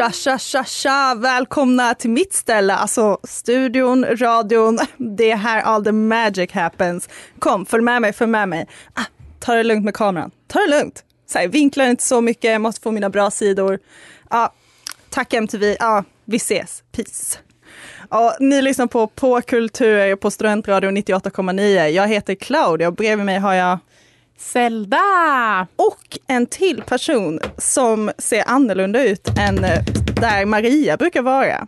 Tja, tja, tja, tja! Välkomna till mitt ställe, alltså studion, radion. Det är här all the magic happens. Kom, följ med mig, följ med mig. Ah, ta det lugnt med kameran. Ta det lugnt. Så här, vinklar inte så mycket, jag måste få mina bra sidor. Ah, tack MTV, ah, vi ses. Peace. Ja, ni lyssnar på På Kultur på Studentradion 98,9. Jag heter Claudia och bredvid mig har jag Zelda! och en till person som ser annorlunda ut än eh, där Maria brukar vara.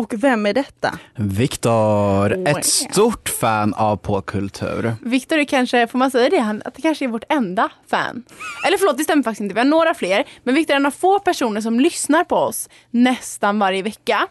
Och vem är detta? Viktor, Wow. ett stort fan av popkultur. Viktor är kanske, får man säga det, han, att det kanske är vårt enda fan. Eller förlåt, det stämmer faktiskt inte. Vi har några fler. Men Viktor är en av få personer som lyssnar på oss nästan varje vecka.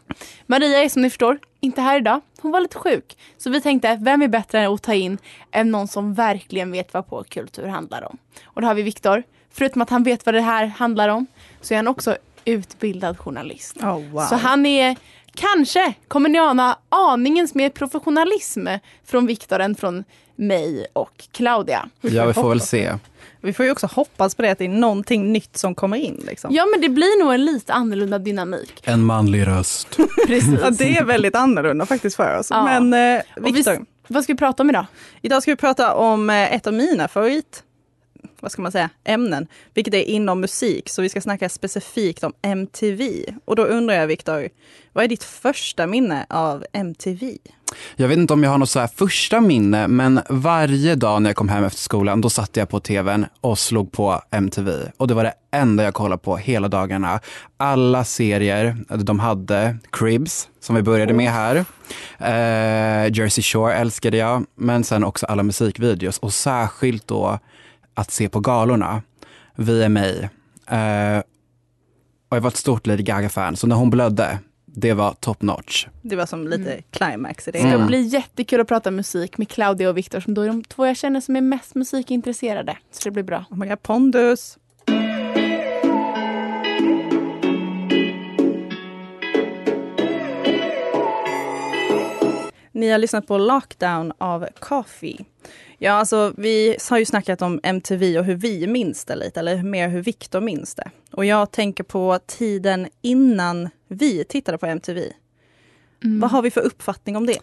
Maria är som ni förstår inte här idag. Hon var lite sjuk. Så vi tänkte, vem är bättre att ta in än någon som verkligen vet vad popkultur handlar om? Och då har vi Viktor. Förutom att han vet vad det här handlar om så är han också utbildad journalist. Oh, wow. Så han är kanske, kommer ni ana, aningens mer professionalism från Viktor än från mig och Claudia. Ja, vi får väl se. Vi får ju också hoppas på det att det är någonting nytt som kommer in. Liksom. Ja men det blir nog en lite annorlunda dynamik. En manlig röst. Precis. Ja, det är väldigt annorlunda faktiskt för oss. Ja. Men eh, Viktor, Vad ska vi prata om idag? idag ska vi prata om eh, ett av mina favorit vad ska man säga, ämnen, vilket är inom musik. Så vi ska snacka specifikt om MTV. Och då undrar jag Viktor, vad är ditt första minne av MTV? Jag vet inte om jag har något så här första minne, men varje dag när jag kom hem efter skolan, då satte jag på tvn och slog på MTV. Och det var det enda jag kollade på hela dagarna. Alla serier de hade, Cribs, som vi började med här. Eh, Jersey Shore älskade jag, men sen också alla musikvideos. Och särskilt då att se på galorna. VMA. Eh, och jag var ett stort Lady Gaga-fan, så när hon blödde, det var top notch. Det var som lite climax i det. Det ska Mm. bli jättekul att prata musik med Claudia och Viktor som då är de två jag känner som är mest musikintresserade. Så det blir bra. Oh my God, pondus. Ni har lyssnat på Lockdown av Coffee. Ja, alltså vi har ju snackat om MTV och hur vi minns det lite, eller mer hur Viktor minns det. Och jag tänker på tiden innan vi tittade på MTV. Vad har vi för uppfattning om det?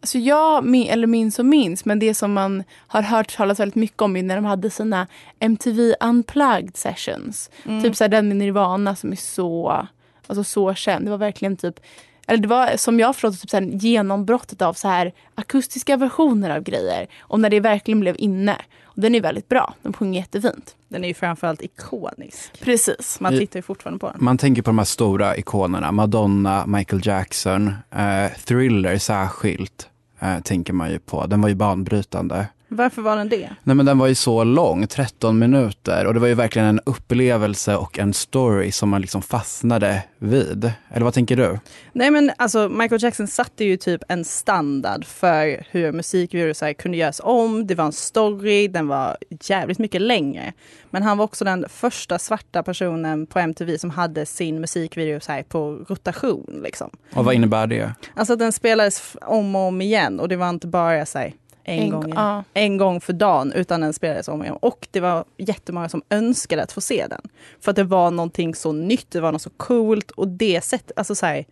Alltså jag min, eller minns och minns, men det som man har hört talas väldigt mycket om är när de hade sina MTV Unplugged sessions. Typ så den med Nirvana som är så, alltså så känd. Det var verkligen typ eller det var som jag förstått typ här, genombrottet av så här akustiska versioner av grejer. Och när det verkligen blev inne. Och den är väldigt bra. De sjunger jättefint. Den är ju framförallt ikonisk. Precis. Man tittar ju fortfarande på den. Man tänker på de här stora ikonerna, Madonna, Michael Jackson, eh, Thriller särskilt, eh, tänker man ju på. Den var ju banbrytande. Varför var den det? Nej men den var ju så lång, 13 minuter och det var ju verkligen en upplevelse och en story som man liksom fastnade vid. Eller vad tänker du? Nej men alltså Michael Jackson satte ju typ en standard för hur musikvideor kunde göras om. Det var en story, den var jävligt mycket längre. Men han var också den första svarta personen på MTV som hade sin musikvideo så här på rotation. Liksom. Och vad innebär det? Alltså den spelades om och om igen och det var inte bara så här, en, En- gång, ja. en gång för dagen utan den spelades om och igen. Och det var jättemånga som önskade att få se den. För att det var någonting så nytt, det var något så coolt och det sättet, alltså så här,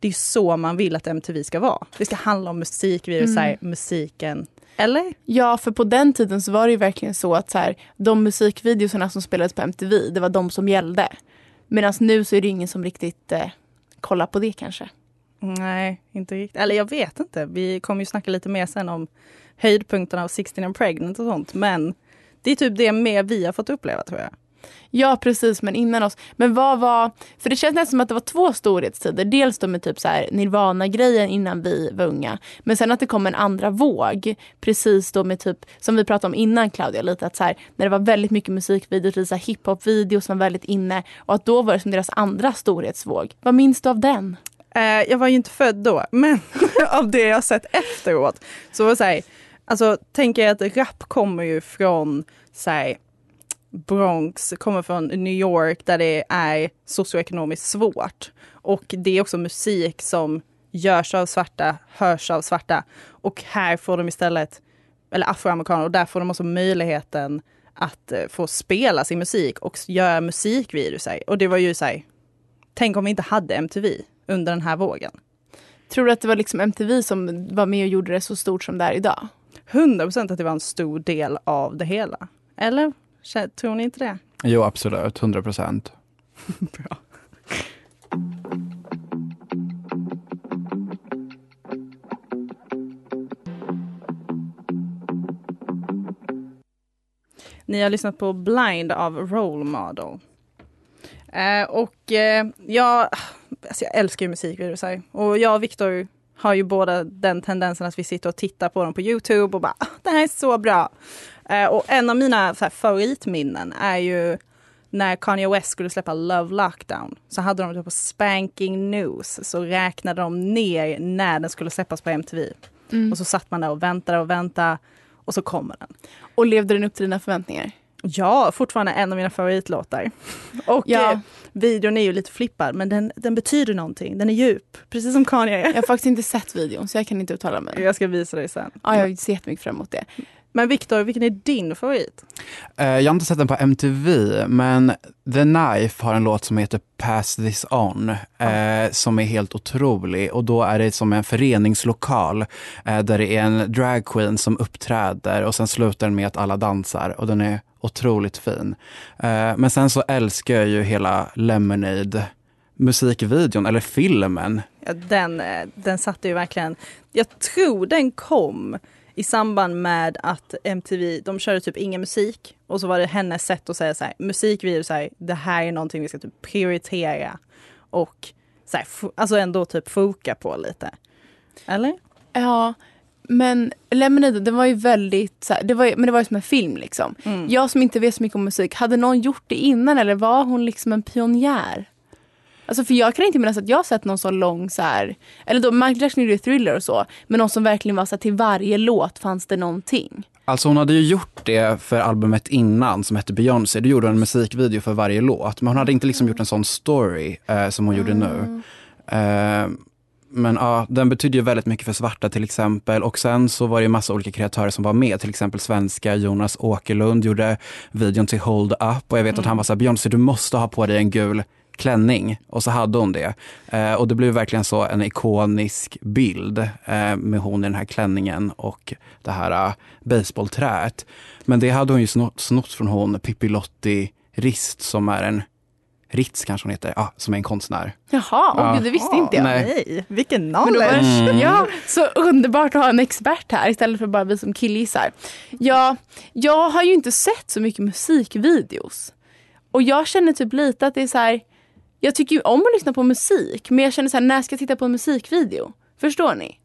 det är så man vill att MTV ska vara. Det ska handla om musikvideo, så här, musiken. Eller? Ja, för på den tiden så var det ju verkligen så att så här, de musikvideorna som spelades på MTV, det var de som gällde. Medan nu så är det ingen som riktigt eh, kollar på det kanske. Nej, inte riktigt. Eller jag vet inte. Vi kommer ju snacka lite mer sen om höjdpunkterna av 16 and pregnant och sånt. Men det är typ det mer vi har fått uppleva tror jag. Ja, precis, men innan oss. Men vad var... För det känns nästan som att det var två storhetstider. Dels då med typ så här Nirvana-grejen innan vi var unga. Men sen att det kom en andra våg. Precis då med typ, som vi pratade om innan Claudia, lite att så här, när det var väldigt mycket musikvideos, lite hiphop-videos som var väldigt inne. Och att då var det som deras andra storhetsvåg. Vad minns du av den? Eh, jag var ju inte född då, men av det jag sett efteråt så var det så här, alltså tänker jag att rap kommer ju från så här, Bronx, kommer från New York där det är socioekonomiskt svårt. Och det är också musik som görs av svarta, hörs av svarta. Och här får de istället, eller afroamerikaner, och där får de också möjligheten att eh, få spela sin musik och göra musikvideor. Och det var ju så här, tänk om vi inte hade MTV under den här vågen. Tror du att det var liksom MTV som var med och gjorde det så stort som det är idag? 100 procent att det var en stor del av det hela. Eller? Tror ni inte det? Jo absolut, 100 procent. Bra. Ni har lyssnat på Blind av Role Model. Eh, och eh, jag, alltså jag älskar ju musikvideos här. Och jag och Viktor har ju båda den tendensen att vi sitter och tittar på dem på Youtube och bara "Ah, det här är så bra. Eh, och en av mina så här, favoritminnen är ju när Kanye West skulle släppa Love Lockdown så hade de det på Spanking News så räknade de ner när den skulle släppas på MTV. Och så satt man där och väntade och väntade och så kommer den. Och levde den upp till dina förväntningar? Ja, fortfarande en av mina favoritlåtar. Och Ja. eh, videon är ju lite flippad men den, den betyder någonting. Den är djup, precis som Kanye. Jag har faktiskt inte sett videon så jag kan inte uttala mig. Jag ska visa dig sen. Ja, jag ser jättemycket fram emot det. Men Viktor, vilken är din favorit? Eh, jag har inte sett den på MTV, men The Knife har en låt som heter Pass this on, eh, som är helt otrolig. Och då är det som en föreningslokal eh, där det är en dragqueen som uppträder och sen slutar den med att alla dansar och den är otroligt fin. Eh, men sen så älskar jag ju hela Lemonade musikvideon, eller filmen. Ja, den, eh, den satte ju verkligen... Jag tror den kom i samband med att MTV, de körde typ ingen musik och så var det hennes sätt att säga så här, musikvideo, så här, det här är någonting vi ska typ prioritera och så här, alltså ändå typ foka på lite. Eller? Ja, men Lemonade, den var ju väldigt, så här, det var, ju- men det var ju som en film liksom. Jag som inte vet så mycket om musik, hade någon gjort det innan eller var hon liksom en pionjär? Alltså för jag kan inte minnas att jag sett någon så lång så här, eller då Michael Jackson gjorde ju thriller och så, men någon som verkligen var så här, till varje låt fanns det någonting. Alltså hon hade ju gjort det för albumet innan som hette Beyoncé. Då gjorde hon en musikvideo för varje låt. Men hon hade inte liksom gjort en sån story eh, som hon gjorde nu. Eh, men ja, den betydde ju väldigt mycket för svarta till exempel. Och sen så var det ju massa olika kreatörer som var med. Till exempel svenska Jonas Åkerlund gjorde videon till Hold Up. Och jag vet att han var såhär, Beyoncé du måste ha på dig en gul klänning. Och så hade hon det. Eh, och det blev verkligen så en ikonisk bild eh, med hon i den här klänningen och det här uh, baseballträet. Men det hade hon ju snott, snott från hon Pippi Lotti Rist som är en Ritz kanske hon heter, ja, som är en konstnär. Jaha, Ja. gud, det visste inte jag. Nej. Nej, vilken knowledge! det, ja, så underbart att ha en expert här istället för bara vi som killgissar. Ja, jag har ju inte sett så mycket musikvideos. Och jag känner typ lite att det är så här. Jag tycker ju om att lyssna på musik men jag känner så här, när ska jag titta på en musikvideo? Förstår ni?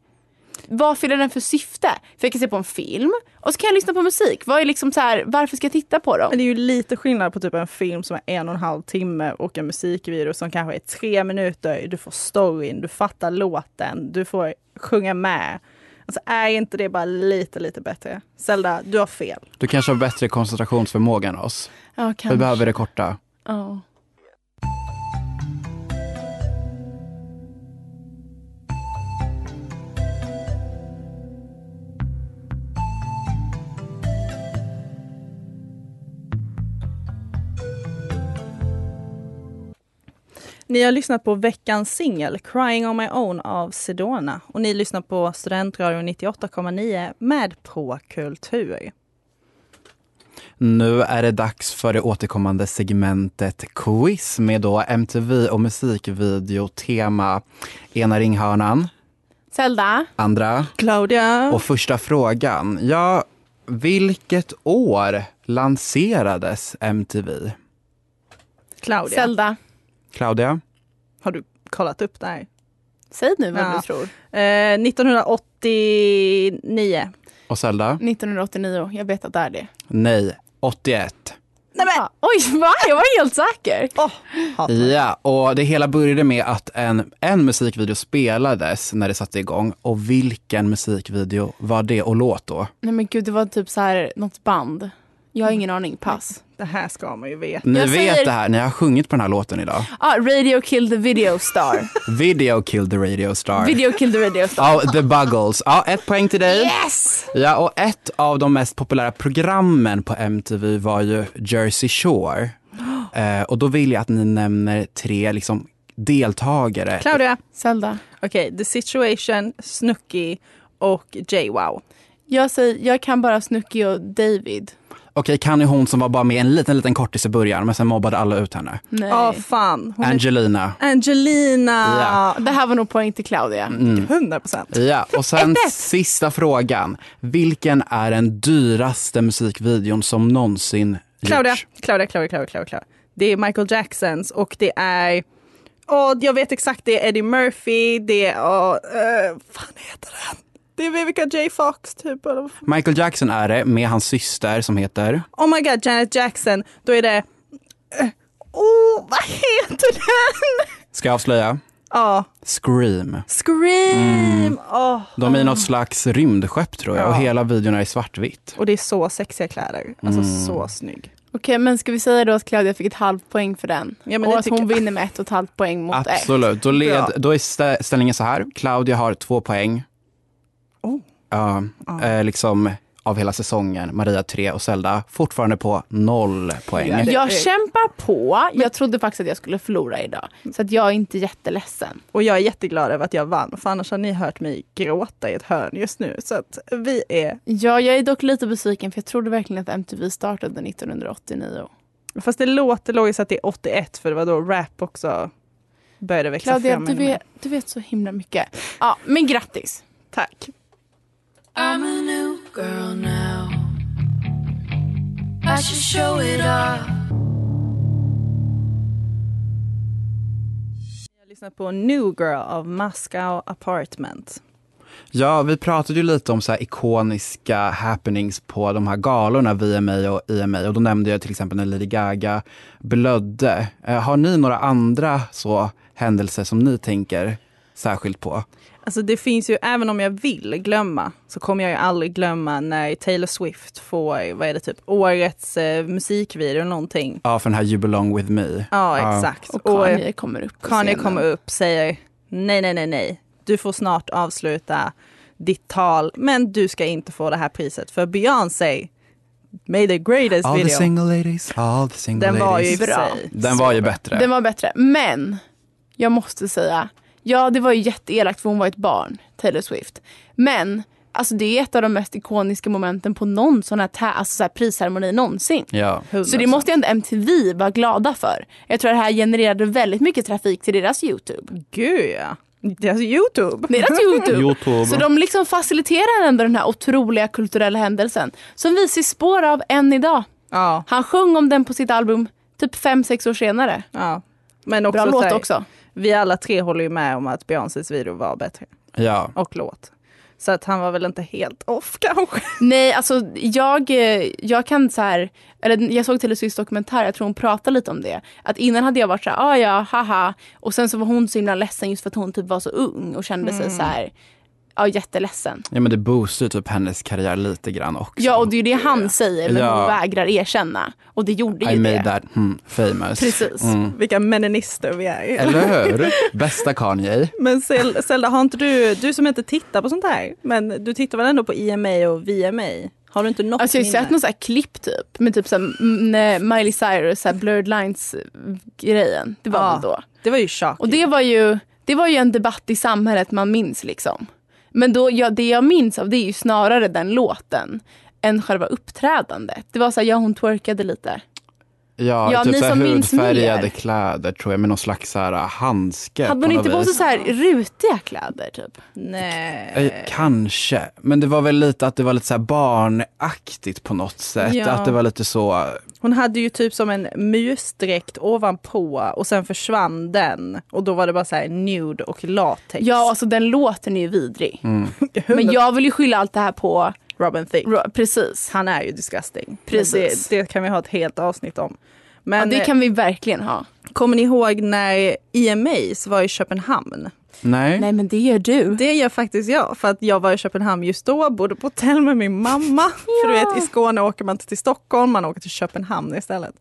Vad fyller den för syfte? För jag kan se på en film och så kan jag lyssna på musik. Vad är liksom så här, varför ska jag titta på dem? Men det är ju lite skillnad på typ en film som är en och en halv timme och en musikvideo som kanske är tre minuter. Du får storyn, du fattar låten, du får sjunga med. Alltså är inte det bara lite, lite bättre? Zelda, du har fel. Du kanske har bättre koncentrationsförmåga än oss. Ja, Vi kanske. behöver det korta. Ja. Ni har lyssnat på veckans singel Crying on my own av Sedona och ni lyssnar på Studentradion 98,9 med På Kultur. Nu är det dags för det återkommande segmentet quiz med då MTV och musikvideo-tema. Ena ringhörnan, Zelda, andra Claudia. och första frågan. Ja, vilket år lanserades MTV? Claudia. Zelda. Claudia? Har du kollat upp det här? Säg nu vad Ja. du tror. Eh, 1989. Och Zelda? 1989, jag vet att det är det. Nej, 81. Nej men! Ja. Oj, va? Jag var helt säker. Hatar. Ja, och det hela började med att en, en musikvideo spelades när det satte igång. Och vilken musikvideo var det och låt då? Nej men gud, det var typ så här något band. Jag har ingen aning, pass. Det här ska man ju veta. Ni Jag vet säger- det här, ni har sjungit på den här låten idag. Ah, Radio Kill the Video Star. Video killed the radio star. Video Kill the Radio Star. Ja, The Buggles. Ja, ett poäng till dig. Yes! Ja, och ett av de mest populära programmen på MTV var ju Jersey Shore. Eh, och då vill jag att ni nämner tre liksom, deltagare. Claudia. Zelda. Okej, The Situation, Snooki och J-Wow. Jag, säger, jag kan bara Snooki och David. Okej, kan ni hon som var bara med en liten, liten kortis i början, men sen mobbade alla ut henne? Nej. Ja, fan. Hon är Angelina. Angelina. Ja. Det här var nog poäng till Claudia. Mm. 100 procent. Ja, och sen Ett, sista frågan. Vilken är den dyraste musikvideon som någonsin Claudia, gjorts? Claudia, Claudia, Claudia, Claudia, Claudia. Det är Michael Jacksons och det är... Åh, jag vet exakt, det är Eddie Murphy, det är... Åh, eh, fan heter den? Det är Vivica J Fox typ. Eller. Michael Jackson är det med hans syster som heter... Oh my god, Janet Jackson. Då är det... eh, Åh, vad heter den? Ska jag avslöja? Ja, Scream. Scream! Åh. De är i något slags rymdskepp tror jag och Ja. hela videon är i svartvitt. Och det är så sexiga kläder. Alltså Mm. så snygg. Okej, men ska vi säga då att Claudia fick ett halvt poäng för den? Ja, men och att hon jag. vinner med ett och ett halvt poäng mot ett. Absolut. Då, led, då är stä- ställningen så här. Claudia har två poäng. Oh. Ja, eh, liksom av hela säsongen. Maria tre och Zelda fortfarande på noll poäng. Jag kämpar på. Jag trodde faktiskt att jag skulle förlora idag. Så att jag är inte jätteledsen. Och jag är jätteglad över att jag vann, för annars har ni hört mig gråta i ett hörn just nu. Så att vi är... Ja, jag är dock lite besviken för jag trodde verkligen att MTV startade 1989. Fast det låter logiskt att det är 81, för det var då rap också började växa Claudia, fram. du ännu mer. vet, du vet så himla mycket. Ja, men grattis! Tack. I'm a new girl now. I should show it off. Jag lyssnar på New Girl av Moscow Apartment. Ja, vi pratade ju lite om så här ikoniska happenings på de här galorna VMA och EMA och då nämnde jag till exempel när Lady Gaga blödde. Eh, har ni några andra så händelser som ni tänker särskilt på? Alltså det finns ju, även om jag vill glömma, så kommer jag ju aldrig glömma när Taylor Swift får, vad är det typ, årets eh, musikvideo eller någonting. Ja, för den här You belong with me. Ja, exakt. Och Och, Kanye kommer upp Kanye kommer upp säger nej, nej, nej, nej. Du får snart avsluta ditt tal, men du ska inte få det här priset för Beyoncé made the greatest All the video. single ladies, all the single Den var ju ladies. och för Bra. Den var ju bättre. Den var bättre. Men jag måste säga, ja det var ju jätteelakt för hon var ett barn, Taylor Swift. Men alltså det är ett av de mest ikoniska momenten på någon sån här, ta- alltså så här prisceremoni någonsin. Ja. Så det måste ju ändå MTV vara glada för. Jag tror att det här genererade väldigt mycket trafik till deras YouTube. Gud ja. Deras Youtube. Deras YouTube. Youtube. Så de liksom faciliterar ändå den här otroliga kulturella händelsen som vi ser spår av än idag. Ja, Han sjöng om den på sitt album typ fem sex år senare. ja. Men också, Bra låt här, också. Vi alla tre håller ju med om att Beyoncés video var bättre. Ja. Och låt. Så att han var väl inte helt off kanske. Nej, alltså jag, jag kan så här, eller jag såg Taylor Swifts dokumentär, jag tror hon pratade lite om det. Att innan hade jag varit så här, ah, ja, haha. Och sen så var hon så himla ledsen just för att hon typ var så ung och kände sig så här, ja jätteledsen. Ja men det boostar ju typ hennes karriär lite grann också. Ja och det är ju det han säger men Ja. hon vägrar erkänna. Och det gjorde ju I made det. that hmm, famous. Precis. Mm. Vilka meninister vi är. Eller hur? Bästa Kanye. Men Sel- Zelda, har inte du, du som inte tittar på sånt här, men du tittar väl ändå på EMA och VMA? Har du inte något Alltså jag har sett någon så här klipp typ med typ så här, m- när Miley Cyrus, så här blurred lines grejen. Det var Ja. väl då. Det var ju shocking. Och det var ju, det var ju en debatt i samhället man minns liksom. Men då, ja, det jag minns av det är ju snarare den låten än själva uppträdandet. Det var så här, ja hon twerkade lite. Ja, Ja, typ ni så här som minns hudfärgade kläder tror jag med någon slags så här, handske. Hade hon inte på sig så här rutiga kläder typ? Nej. Eh, Kanske, men det var väl lite att det var lite så här barnaktigt på något sätt. Ja. Att det var lite så, Hon hade ju typ som en musdräkt ovanpå och sen försvann den. Och då var det bara så här nude och latex. Ja, alltså den låten är ju vidrig. mm. Men jag vill ju skylla allt det här på, Robin Thicke. Ro- precis. Han är ju disgusting. Precis. Det, det kan vi ha ett helt avsnitt om. Men Ja, det eh, kan vi verkligen ha. kommer ni ihåg när EMAs var i Köpenhamn? nej. Nej men det gör du. Det gör faktiskt jag, för att jag var i Köpenhamn just då, bodde på hotell med min mamma. För du vet, i Skåne åker man inte till Stockholm, man åker till Köpenhamn istället.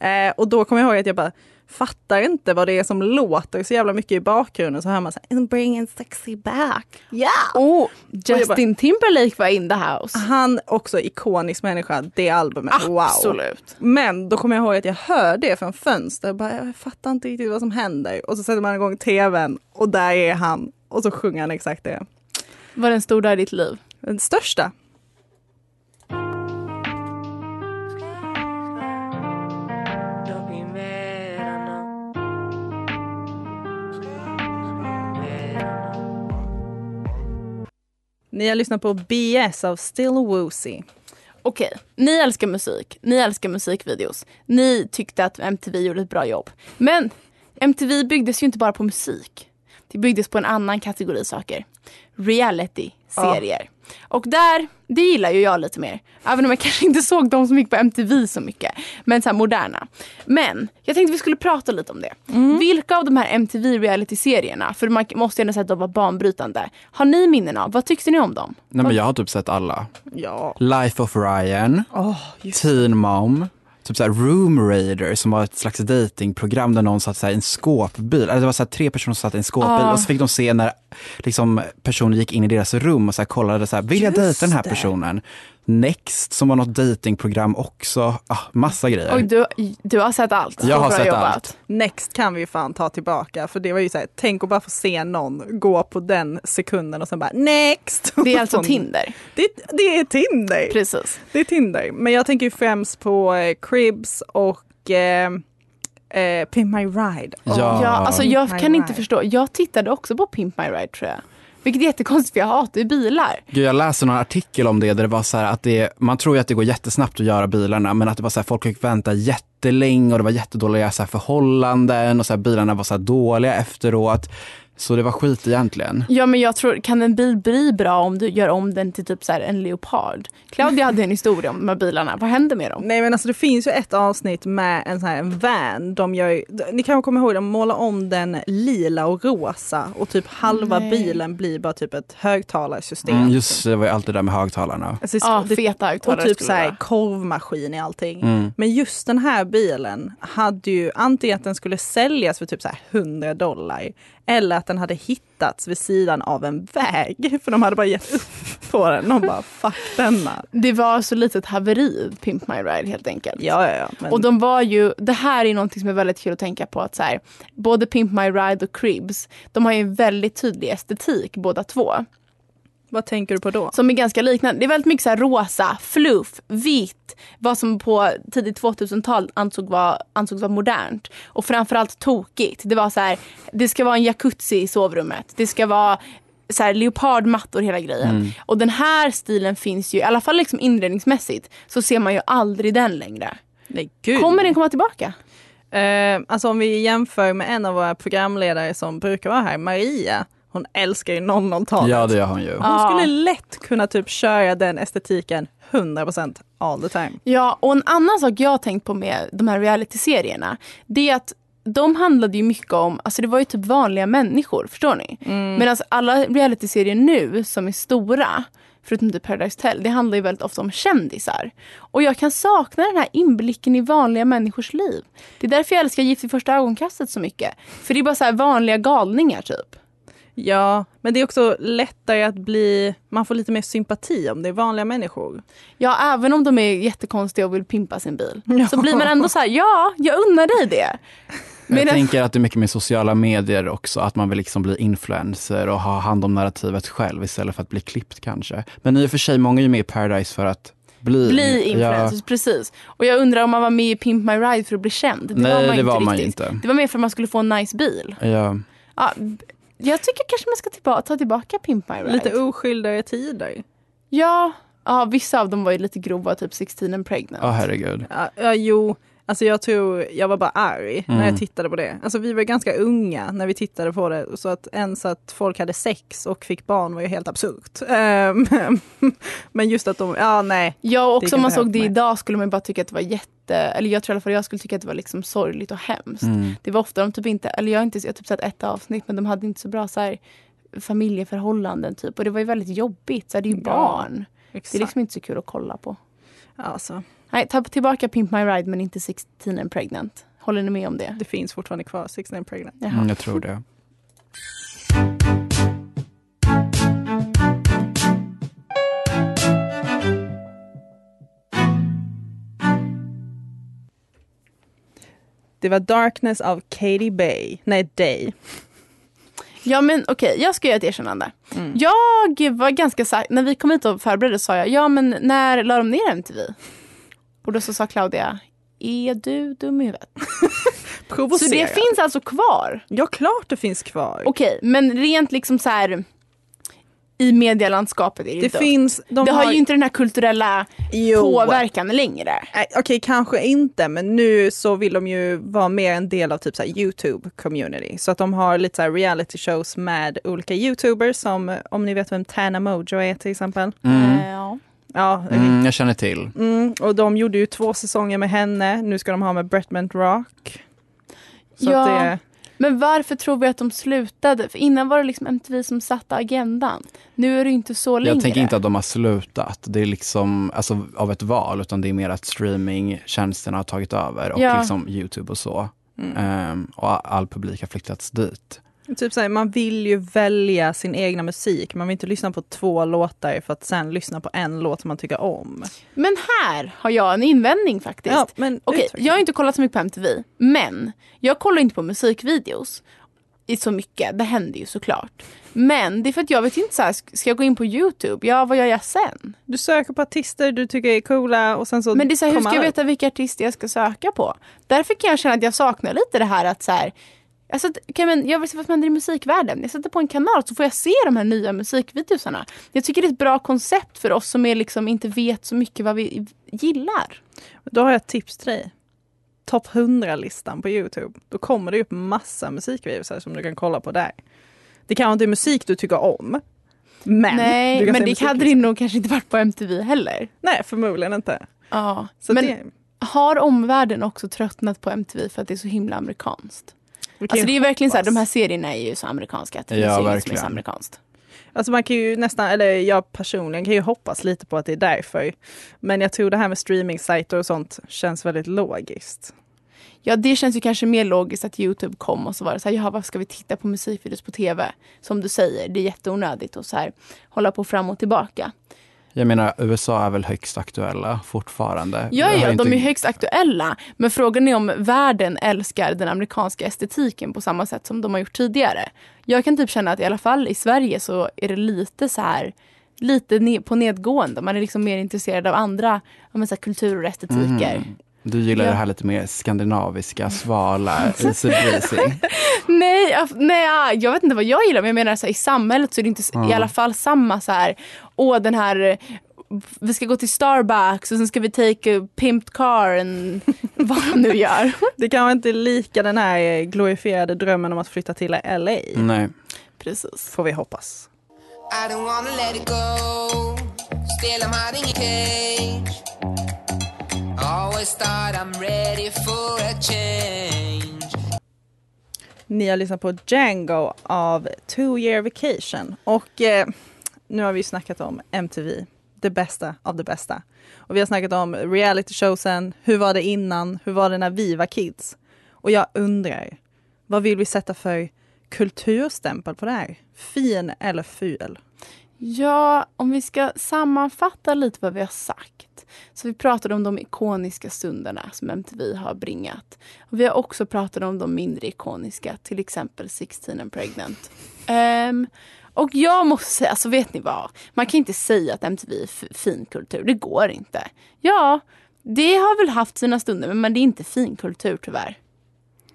Eh, och då kommer jag ihåg att jag bara fattar inte vad det är som låter så jävla mycket i bakgrunden. Så hör man så här, "I'm bringing sexy back. Ja! Oh, Justin Timberlake var in the house. Han också ikonisk människa, det albumet. Wow! Absolut. Men då kommer jag ihåg att jag hör det från fönster. Jag, bara, jag fattar inte riktigt vad som händer. Och så sätter man igång tvn och där är han. Och så sjunger han exakt det. Var det en stor dag i ditt liv? Den största. Ni har lyssnat på BS av Still Woozy. Okej, ni älskar musik, ni älskar musikvideos. Ni tyckte att MTV gjorde ett bra jobb. Men MTV byggdes ju inte bara på musik. Det byggdes på en annan kategori saker. Reality-serier. Och där, det gillar ju jag lite mer. Även om jag kanske inte såg de som gick på MTV så mycket. Men så här moderna. Men jag tänkte vi skulle prata lite om det. Vilka av de här MTV reality-serierna, för man måste ju ändå säga att de var banbrytande. Har ni minnen av? Vad tyckte ni om dem? nej men jag har typ sett alla. Ja. Life of Ryan, Oh, Teen Mom, typ så Room Raider som var ett slags datingprogram där någon satt så i en skåpbil. Eller det var så tre personer som satt i en skåpbil Ah. och så fick de se när liksom, personen gick in i deras rum och så kollade så här, vill jag dejta den här personen? Next som var något datingprogram också. Ah, massa grejer. Oj, du, du har sett allt. Jag har sett jobbat. allt. Next kan vi ju fan ta tillbaka. För det var ju så här, tänk att bara få se någon gå på den sekunden och sen bara next. Det är alltså Sån- Tinder. Det, det är Tinder. Precis. Det är Tinder. Men jag tänker ju främst på eh, Cribs och eh, eh, Pimp My Ride. Ja. Ja, alltså jag Pimp kan inte Ride. förstå. Jag tittade också på Pimp My Ride tror jag. Vilket är jättekonstigt för jag hatar ju bilar. Gud, jag läste någon artikel om det där det var så här att det, man tror ju att det går jättesnabbt att göra bilarna men att det var så här, folk fick vänta jättelänge och det var jättedåliga så här, förhållanden och så här, bilarna var så här, dåliga efteråt. Så det var skit egentligen. Ja men jag tror, kan en bil bli bra om du gör om den till typ så här en leopard? Claudia hade en historia om de här bilarna. Vad händer med dem? Nej men alltså det finns ju ett avsnitt med en sån här en van. De gör, ju- ni kanske kommer ihåg, de målar om den lila och rosa och typ halva Nej. bilen blir bara typ ett högtalarsystem. Mm, just det, var ju allt det där med högtalarna. Alltså, Ja, det- feta och högtalare typ skulle så här korvmaskin i allting. Mm. Men just den här bilen hade ju antingen att den skulle säljas för typ så här 100 dollar eller att den hade hittats vid sidan av en väg. För de hade bara gett upp på den. De bara fuck denna. Det var så litet haveri, Pimp My Ride helt enkelt. Ja, ja, ja. Men, Och de var ju, det här är någonting som är väldigt kul att tänka på att så här, både Pimp My Ride och Cribs, de har ju en väldigt tydlig estetik båda två. Vad tänker du på då? Som är ganska liknande. Det är väldigt mycket så här rosa, fluff, vitt. Vad som på tidigt 2000-tal ansåg var, ansågs vara modernt. Och framförallt tokigt. Det var så här, det ska vara en jacuzzi i sovrummet. Det ska vara så här, leopardmattor hela grejen. Och den här stilen finns ju, i alla fall liksom inredningsmässigt, så ser man ju aldrig den längre. Nej, gud. Kommer den komma tillbaka? Eh, alltså om vi jämför med en av våra programledare som brukar vara här, Maria. Hon älskar ju 00-talet. Ja, det gör hon ju. Hon skulle lätt kunna typ köra den estetiken 100% all the time. Ja, och en annan sak jag har tänkt på med de här realityserierna, det är att de handlade ju mycket om, alltså det var ju typ vanliga människor, förstår ni? Medan alla realityserier nu som är stora, förutom typ Paradise Hotel, det handlar ju väldigt ofta om kändisar. Och jag kan sakna den här inblicken i vanliga människors liv. Det är därför jag älskar Gift i första ögonkastet så mycket. För det är bara så här vanliga galningar typ. Ja, men det är också lättare att bli, man får lite mer sympati om det är vanliga människor. Ja, även om de är jättekonstiga och vill pimpa sin bil. Så blir man ändå så här, ja, jag unnar dig det. Jag Men- tänker att det är mycket med sociala medier också, att man vill liksom bli influencer och ha hand om narrativet själv istället för att bli klippt kanske. Men i och för sig, många är ju med i Paradise för att bli, Bli influencers, precis. Och jag undrar om man var med i Pimp My Ride för att bli känd. Det Nej, var man, det inte var man inte. Det var mer för att man skulle få en nice bil. Ja, ja. Ja, jag tycker kanske man ska tillba- ta tillbaka Pimp My Ride. Lite oskyldigare tider. ja, ja, vissa av dem var ju lite grova, typ 16 and pregnant. Åh herregud. Ja, ja, jo, alltså jag tror, jag var bara arg när Mm. jag tittade på det. Alltså vi var ganska unga när vi tittade på det, så att ens att folk hade sex och fick barn var ju helt absurt. Ehm, Men just att de, ja nej. Ja, och också om man såg det mig. idag skulle man bara tycka att det var jätte, eller jag tror i alla fall jag skulle tycka att det var liksom sorgligt och hemskt. Mm. Det var ofta de typ inte, eller jag har inte jag har typ sett ett avsnitt men de hade inte så bra så här, familjeförhållanden typ och det var ju väldigt jobbigt, så här, det är ju Ja, barn. Det är Exakt. liksom inte så kul att kolla på. Alltså, Nej, ta tillbaka Pimp My Ride men inte 16 and pregnant. Håller ni med om det? det finns fortfarande kvar, 16 and pregnant. Jaha. Mm, jag tror det. Det var Darkness av Katie Bay. Nej, Day. Ja men okej, jag ska göra ett erkännande. Mm. Jag var ganska säker, när vi kom hit och förberedde sa jag, ja men när la de ner MTV? Och då så sa Claudia, är du dum i huvudet? Så det finns alltså kvar? Ja, klart det finns kvar. Okej, men rent liksom så här i medielandskapet är det, det inte. finns, de det har ju inte den här kulturella Jo. påverkan längre. Nej, Okej, kanske inte, men nu så vill de ju vara mer en del av typ så här YouTube community. Så att de har lite så här reality shows med olika YouTubers som, om ni vet vem Tana Mojo är till exempel. Mm. Eh, ja. Ja, Mm, jag känner till. mm, och de gjorde ju två säsonger med henne. Nu ska de ha med Bretman Rock. Så Ja. att det, Men varför tror vi att de slutade? För innan var det liksom MTV som satte agendan. Nu är det inte så längre. Jag tänker inte att de har slutat. Det är liksom alltså, av ett val, utan det är mer att streamingtjänsterna har tagit över och Ja. liksom Youtube och så. Mm. Ehm, och all publik har flyttats dit. Typ så här, man vill ju välja sin egna musik. Man vill inte lyssna på två låtar för att sen lyssna på en låt som man tycker om. Men här har jag en invändning faktiskt. Ja, men Okej, jag har inte kollat så mycket på MTV, men jag kollar inte på musikvideos i så mycket. Det händer ju såklart. Men det är för att jag vet inte så här, ska jag gå in på Youtube? Ja, vad gör jag sen? Du söker på artister du tycker är coola och sen så Men det är så här, hur ska jag veta vilka artister jag ska söka på? Därför kan jag känna att jag saknar lite det här att så här, Alltså, okay, men jag vill se vad som händer i musikvärlden. Jag sätter på en kanal så får jag se de här nya musikvideosarna. Jag tycker det är ett bra koncept för oss som är liksom inte vet så mycket vad vi gillar. Då har jag ett tips till dig. Topp 100-listan på Youtube. Då kommer det upp massa musikvideos här som du kan kolla på där. Det kanske inte är musik du tycker om. Men, Nej, men det hade det nog kanske inte varit på MTV heller. Nej, förmodligen inte. Ja. Så men det, har omvärlden också tröttnat på MTV för att det är så himla amerikanskt? Alltså det är ju verkligen så här, de här serierna är ju så amerikanska att det Ja, finns ju inget som är så amerikanskt. Alltså man kan ju nästan, eller jag personligen kan ju hoppas lite på att det är därför. Men jag tror det här med streamingsajter och sånt känns väldigt logiskt. Ja, det känns ju kanske mer logiskt att Youtube kom och så var det så här, jaha, vad ska vi titta på musikvideos på TV? Som du säger, det är jätteonödigt att så här hålla på fram och tillbaka. Jag menar, USA är väl högst aktuella fortfarande. Ja, ja, inte- de är högst aktuella. Men frågan är om världen älskar den amerikanska estetiken på samma sätt som de har gjort tidigare. Jag kan typ känna att i alla fall i Sverige så är det lite så här lite på nedgående. Man är liksom mer intresserad av andra så här, kulturer och estetiker. Mhm. Du gillar Ja. det här lite mer skandinaviska, svala, easy breezy. Nej, nej, ja, jag vet inte vad jag gillar men jag menar så här, i samhället så är det inte s- i alla fall samma så här, åh den här eh, vi ska gå till Starbucks och sen ska vi take a pimped car and vad man nu gör. Det kanske inte är lika den här glorifierade drömmen om att flytta till LA. Nej. Precis. Får vi hoppas. I don't wanna let it go. Still I'm hiding in cage. Always thought I'm ready for a change. Ni har lyssnat på Django av Two Year Vacation. Och eh, nu har vi snackat om MTV, det bästa av det bästa. Och vi har snackat om reality showsen, hur var det innan, hur var det när vi var kids? Och jag undrar, vad vill vi sätta för kulturstämpel på det här? Fin eller ful? Ja, om vi ska sammanfatta lite vad vi har sagt. Så vi pratade om de ikoniska stunderna som MTV har bringat. Och vi har också pratat om de mindre ikoniska, till exempel 16 and pregnant. Um, och jag måste säga, alltså vet ni vad? Man kan inte säga att MTV är finkultur, det går inte. Ja, det har väl haft sina stunder, men det är inte finkultur tyvärr.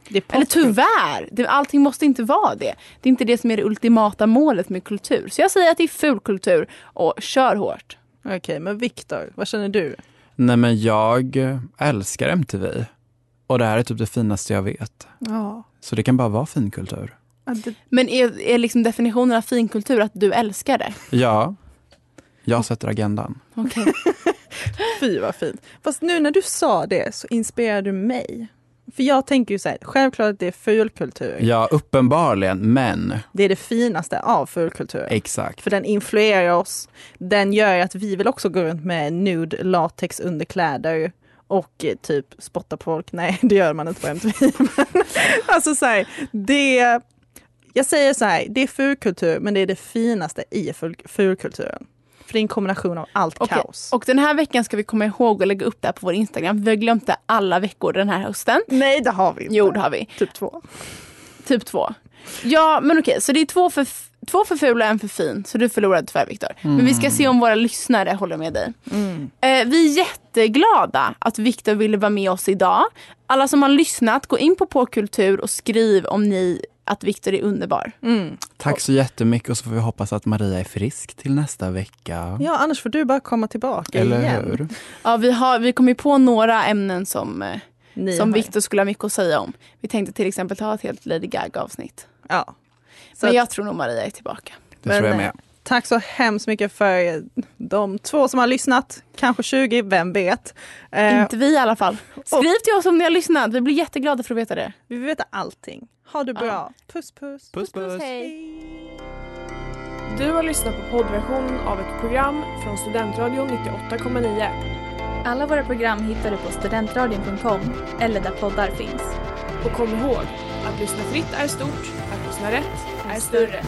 Det är Eller tyvärr, det, allting måste inte vara det. Det är inte det som är det ultimata målet med kultur. Så jag säger att det är fulkultur och kör hårt. Okej, men Viktor, vad känner du? Nej men jag älskar MTV. Och det här är typ det finaste jag vet. Ja. Så det kan bara vara finkultur. Men är, är liksom definitionen av finkultur att du älskar det? Ja, jag sätter agendan. Okej. Fy vad fint. Fast nu när du sa det så inspirerar du mig. För jag tänker ju så här, självklart att det är fulkultur. Ja, uppenbarligen, men Det är det finaste av fulkultur. exakt. För den influerar oss. Den gör att vi vill också gå runt med nude latex underkläder och eh, typ spotta på folk. Nej, det gör man inte på MTV. Alltså så här, det... Jag säger så här, det är fulkultur men det är det finaste i ful- fulkulturen. För det är en kombination av allt Okej, kaos. Och den här veckan ska vi komma ihåg att lägga upp det här på vår Instagram. Vi har glömt det alla veckor den här hösten. Nej, det har vi inte. Jo, det har vi. Typ två. Typ två. Ja, men okej, så det är två för, två för fula och en för fin. Så du förlorade tyvärr Viktor. Men vi ska se om våra lyssnare håller med dig. Eh, vi är jätteglada att Viktor ville vara med oss idag. Alla som har lyssnat, gå in på Påkultur och skriv om ni att Viktor är underbar. Tack så jättemycket och så får vi hoppas att Maria är frisk till nästa vecka. Ja, annars får du bara komma tillbaka Eller igen. hur? Ja, vi, har, vi kom ju på några ämnen som, eh, Ni som Viktor skulle ha mycket att säga om. Vi tänkte till exempel ta ett helt Lady Gaga-avsnitt. Ja. Så Men jag tror nog Maria är tillbaka. Det tror jag Men, med. Tack så hemskt mycket för de två som har lyssnat. Kanske 20, vem vet. Eh, Inte vi i alla fall. Skriv till oss om ni har lyssnat. Vi blir jätteglada för att veta det. vi vill veta allting. Ha det bra. Puss puss. Puss puss. Du har lyssnat på poddversionen av ett program från Studentradion 98,9. Alla våra program hittar du på studentradion.com eller där poddar finns. Och kom ihåg, att lyssna fritt är stort, att lyssna rätt är större.